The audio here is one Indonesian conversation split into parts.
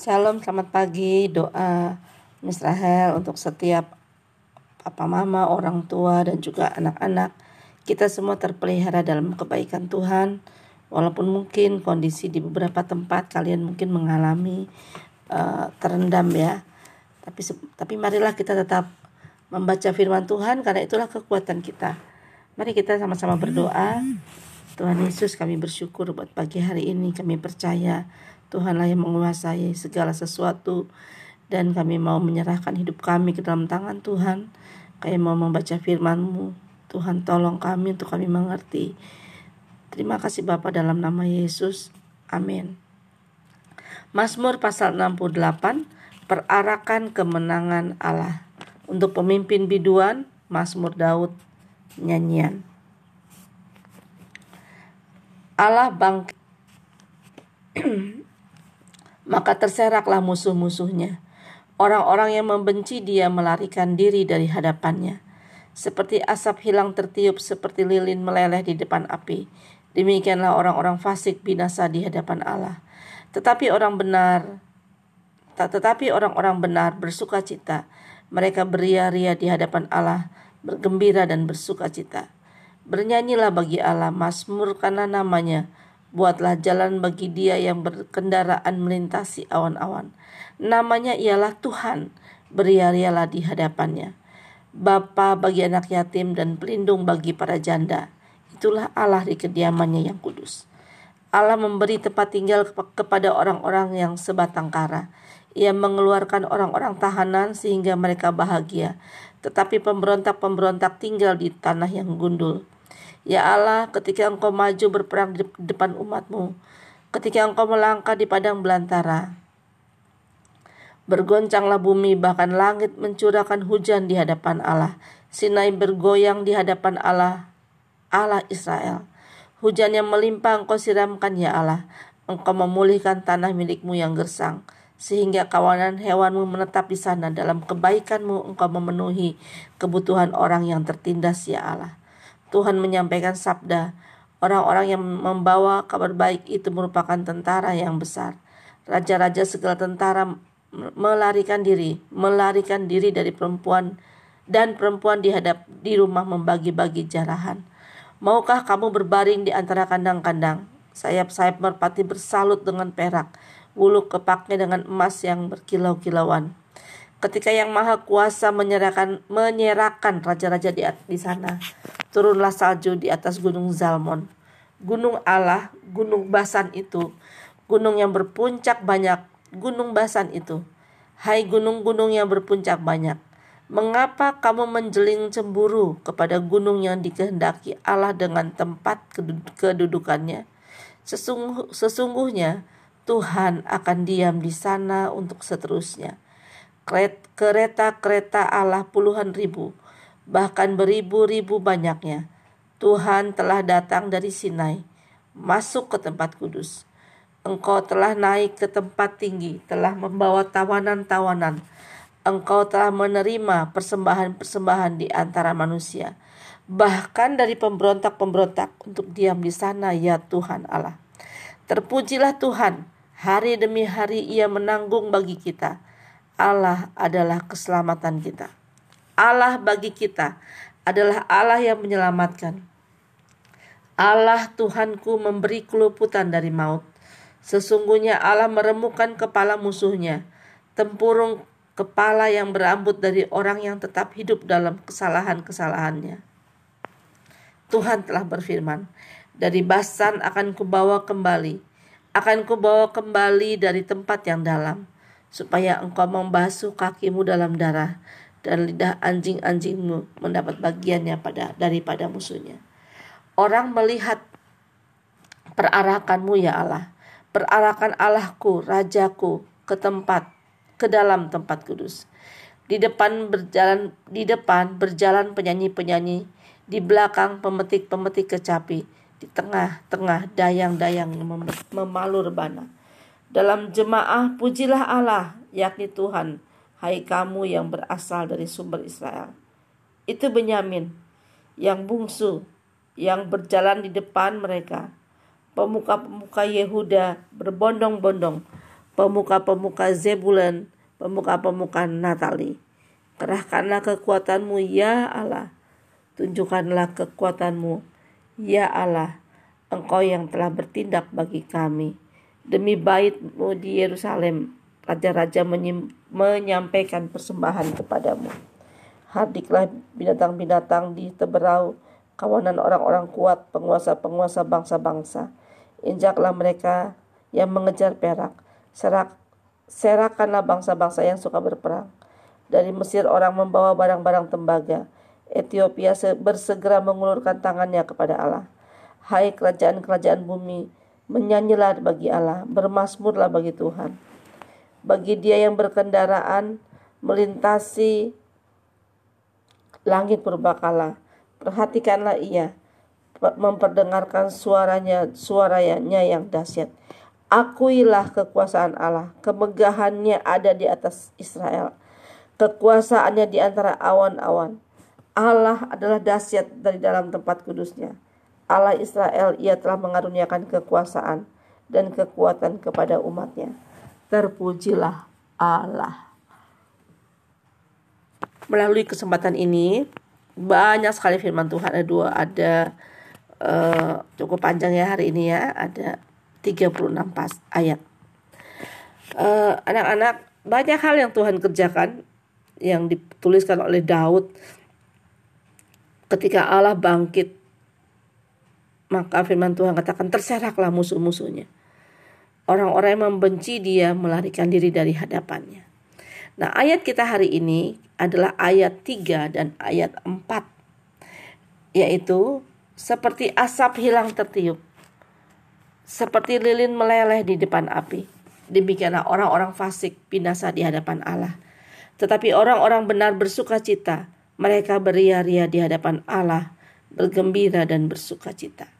Shalom, selamat pagi. Doa Miss Rahel untuk setiap papa mama, orang tua dan juga anak-anak. Kita semua terpelihara dalam kebaikan Tuhan. Walaupun mungkin kondisi di beberapa tempat kalian mungkin mengalami uh, terendam ya. Tapi tapi marilah kita tetap membaca firman Tuhan karena itulah kekuatan kita. Mari kita sama-sama berdoa. Tuhan Yesus kami bersyukur buat pagi hari ini kami percaya Tuhanlah yang menguasai segala sesuatu dan kami mau menyerahkan hidup kami ke dalam tangan Tuhan. Kami mau membaca firman-Mu. Tuhan tolong kami untuk kami mengerti. Terima kasih Bapa dalam nama Yesus. Amin. Mazmur pasal 68 perarakan kemenangan Allah. Untuk pemimpin biduan Mazmur Daud nyanyian. Allah bangkit maka terseraklah musuh-musuhnya. Orang-orang yang membenci dia melarikan diri dari hadapannya. Seperti asap hilang tertiup, seperti lilin meleleh di depan api. Demikianlah orang-orang fasik binasa di hadapan Allah. Tetapi orang benar, tetapi orang-orang benar bersuka cita. Mereka beria-ria di hadapan Allah, bergembira dan bersuka cita. Bernyanyilah bagi Allah, masmurkanlah namanya, Buatlah jalan bagi dia yang berkendaraan melintasi awan-awan. Namanya ialah Tuhan, beria-rialah di hadapannya. Bapa bagi anak yatim dan pelindung bagi para janda. Itulah Allah di kediamannya yang kudus. Allah memberi tempat tinggal kepada orang-orang yang sebatang kara. Ia mengeluarkan orang-orang tahanan sehingga mereka bahagia. Tetapi pemberontak-pemberontak tinggal di tanah yang gundul. Ya Allah, ketika engkau maju berperang di depan umatmu, ketika engkau melangkah di padang belantara, bergoncanglah bumi, bahkan langit mencurahkan hujan di hadapan Allah. Sinai bergoyang di hadapan Allah, Allah Israel. Hujan yang melimpah engkau siramkan ya Allah. Engkau memulihkan tanah milikmu yang gersang sehingga kawanan hewanmu menetap di sana dalam kebaikanmu engkau memenuhi kebutuhan orang yang tertindas ya Allah. Tuhan menyampaikan sabda, orang-orang yang membawa kabar baik itu merupakan tentara yang besar. Raja-raja segala tentara melarikan diri, melarikan diri dari perempuan dan perempuan dihadap di rumah membagi-bagi jarahan. Maukah kamu berbaring di antara kandang-kandang? Sayap-sayap merpati bersalut dengan perak, wulu kepaknya dengan emas yang berkilau-kilauan. Ketika yang maha kuasa menyerahkan menyerahkan raja-raja di, di sana, turunlah salju di atas gunung Zalmon. Gunung Allah, gunung Basan itu, gunung yang berpuncak banyak, gunung Basan itu. Hai gunung-gunung yang berpuncak banyak, mengapa kamu menjeling cemburu kepada gunung yang dikehendaki Allah dengan tempat kedudukannya? Sesungguh, sesungguhnya Tuhan akan diam di sana untuk seterusnya kereta-kereta Allah puluhan ribu, bahkan beribu-ribu banyaknya. Tuhan telah datang dari Sinai, masuk ke tempat kudus. Engkau telah naik ke tempat tinggi, telah membawa tawanan-tawanan. Engkau telah menerima persembahan-persembahan di antara manusia, bahkan dari pemberontak-pemberontak untuk diam di sana, ya Tuhan Allah. Terpujilah Tuhan, hari demi hari Ia menanggung bagi kita Allah adalah keselamatan kita. Allah bagi kita adalah Allah yang menyelamatkan. Allah Tuhanku memberi keluputan dari maut. Sesungguhnya Allah meremukan kepala musuhnya, tempurung kepala yang berambut dari orang yang tetap hidup dalam kesalahan-kesalahannya. Tuhan telah berfirman, dari Basan akan kubawa kembali, akan kubawa kembali dari tempat yang dalam supaya engkau membasuh kakimu dalam darah dan lidah anjing-anjingmu mendapat bagiannya pada daripada musuhnya. Orang melihat perarakanmu ya Allah, perarakan Allahku, Rajaku ke tempat ke dalam tempat kudus. Di depan berjalan di depan berjalan penyanyi-penyanyi, di belakang pemetik-pemetik kecapi, di tengah-tengah dayang-dayang yang memalu rebana dalam jemaah pujilah Allah, yakni Tuhan, hai kamu yang berasal dari sumber Israel. Itu Benyamin yang bungsu, yang berjalan di depan mereka. Pemuka-pemuka Yehuda berbondong-bondong pemuka-pemuka Zebulun, pemuka-pemuka Natali. Kerahkanlah kekuatanmu ya Allah. Tunjukkanlah kekuatanmu ya Allah. Engkau yang telah bertindak bagi kami. Demi baitmu di Yerusalem, raja-raja menyampaikan persembahan kepadamu. Hardiklah binatang-binatang di teberau, kawanan orang-orang kuat, penguasa-penguasa bangsa-bangsa. Injaklah mereka yang mengejar perak, serak, serakanlah bangsa-bangsa yang suka berperang. Dari Mesir orang membawa barang-barang tembaga. Ethiopia bersegera mengulurkan tangannya kepada Allah. Hai kerajaan-kerajaan bumi, menyanyilah bagi Allah, bermasmurlah bagi Tuhan. Bagi dia yang berkendaraan melintasi langit purbakala, perhatikanlah ia, memperdengarkan suaranya, suaranya yang dahsyat. Akuilah kekuasaan Allah, kemegahannya ada di atas Israel, kekuasaannya di antara awan-awan. Allah adalah dahsyat dari dalam tempat kudusnya. Allah Israel, ia telah mengaruniakan kekuasaan dan kekuatan kepada umatnya. Terpujilah Allah. Melalui kesempatan ini, banyak sekali firman Tuhan ada dua, ada uh, cukup panjang ya hari ini ya, ada 36 pas ayat. Eh, anak-anak uh, banyak hal yang Tuhan kerjakan yang dituliskan oleh Daud ketika Allah bangkit maka firman Tuhan katakan terseraklah musuh-musuhnya. Orang-orang yang membenci dia melarikan diri dari hadapannya. Nah ayat kita hari ini adalah ayat 3 dan ayat 4. Yaitu seperti asap hilang tertiup seperti lilin meleleh di depan api. Demikianlah orang-orang fasik binasa di hadapan Allah. Tetapi orang-orang benar bersuka cita. Mereka beria-ria di hadapan Allah, bergembira dan bersuka cita.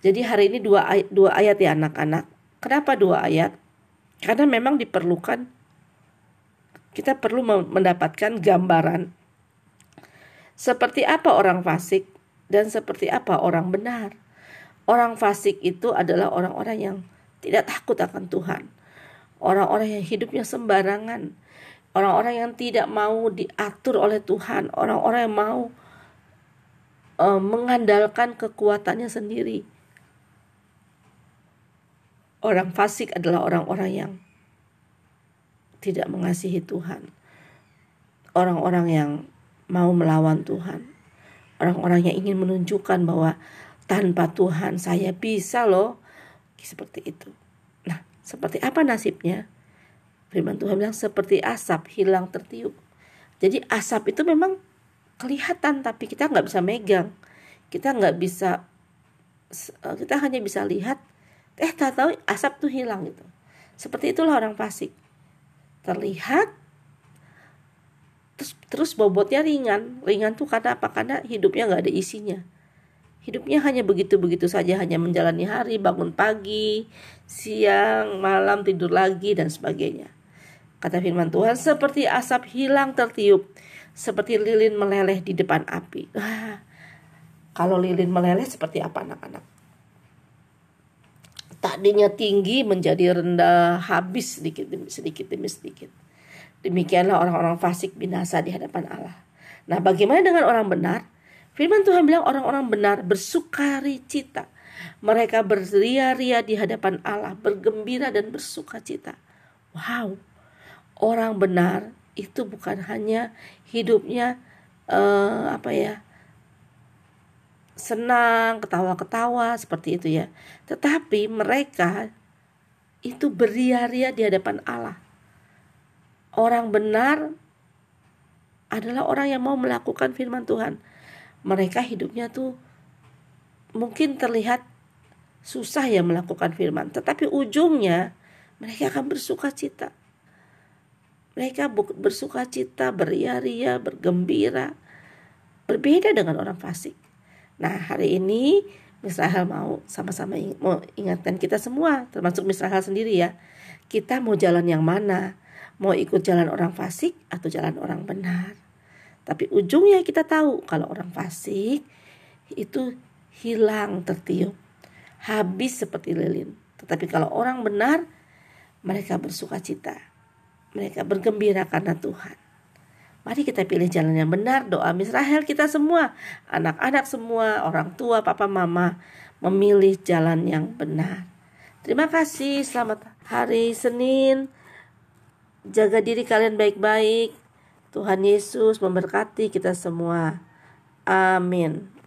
Jadi hari ini dua ayat, dua ayat ya anak-anak. Kenapa dua ayat? Karena memang diperlukan kita perlu mendapatkan gambaran seperti apa orang fasik dan seperti apa orang benar. Orang fasik itu adalah orang-orang yang tidak takut akan Tuhan. Orang-orang yang hidupnya sembarangan. Orang-orang yang tidak mau diatur oleh Tuhan. Orang-orang yang mau uh, mengandalkan kekuatannya sendiri. Orang fasik adalah orang-orang yang tidak mengasihi Tuhan. Orang-orang yang mau melawan Tuhan. Orang-orang yang ingin menunjukkan bahwa tanpa Tuhan saya bisa loh. Seperti itu. Nah, seperti apa nasibnya? Firman Tuhan bilang seperti asap hilang tertiup. Jadi asap itu memang kelihatan tapi kita nggak bisa megang. Kita nggak bisa eh, kita hanya bisa lihat eh tak tahu asap tuh hilang gitu. Seperti itulah orang fasik. Terlihat terus terus bobotnya ringan. Ringan tuh karena apa? Karena hidupnya nggak ada isinya Hidupnya hanya begitu-begitu saja, hanya menjalani hari, bangun pagi, siang, malam, tidur lagi, dan sebagainya. Kata firman Tuhan, seperti asap hilang tertiup, seperti lilin meleleh di depan api. Kalau lilin meleleh seperti apa anak-anak? Tadinya tinggi menjadi rendah, habis sedikit demi sedikit demi sedikit. Demikianlah orang-orang fasik binasa di hadapan Allah. Nah, bagaimana dengan orang benar? Firman Tuhan bilang orang-orang benar bersukari cita. Mereka beria-ria di hadapan Allah, bergembira dan bersuka cita. Wow, orang benar itu bukan hanya hidupnya uh, apa ya senang, ketawa-ketawa seperti itu ya. Tetapi mereka itu beria-ria di hadapan Allah. Orang benar adalah orang yang mau melakukan firman Tuhan mereka hidupnya tuh mungkin terlihat susah ya melakukan firman, tetapi ujungnya mereka akan bersuka cita. Mereka bersuka cita, beria-ria, bergembira, berbeda dengan orang fasik. Nah, hari ini Misrahel mau sama-sama ingatkan kita semua, termasuk Misrahel sendiri ya. Kita mau jalan yang mana? Mau ikut jalan orang fasik atau jalan orang benar? Tapi ujungnya kita tahu kalau orang fasik itu hilang tertiup, habis seperti lilin. Tetapi kalau orang benar, mereka bersuka cita. Mereka bergembira karena Tuhan. Mari kita pilih jalan yang benar. Doa Misrahel kita semua, anak-anak semua, orang tua, papa, mama memilih jalan yang benar. Terima kasih. Selamat hari Senin. Jaga diri kalian baik-baik. Tuhan Yesus memberkati kita semua. Amin.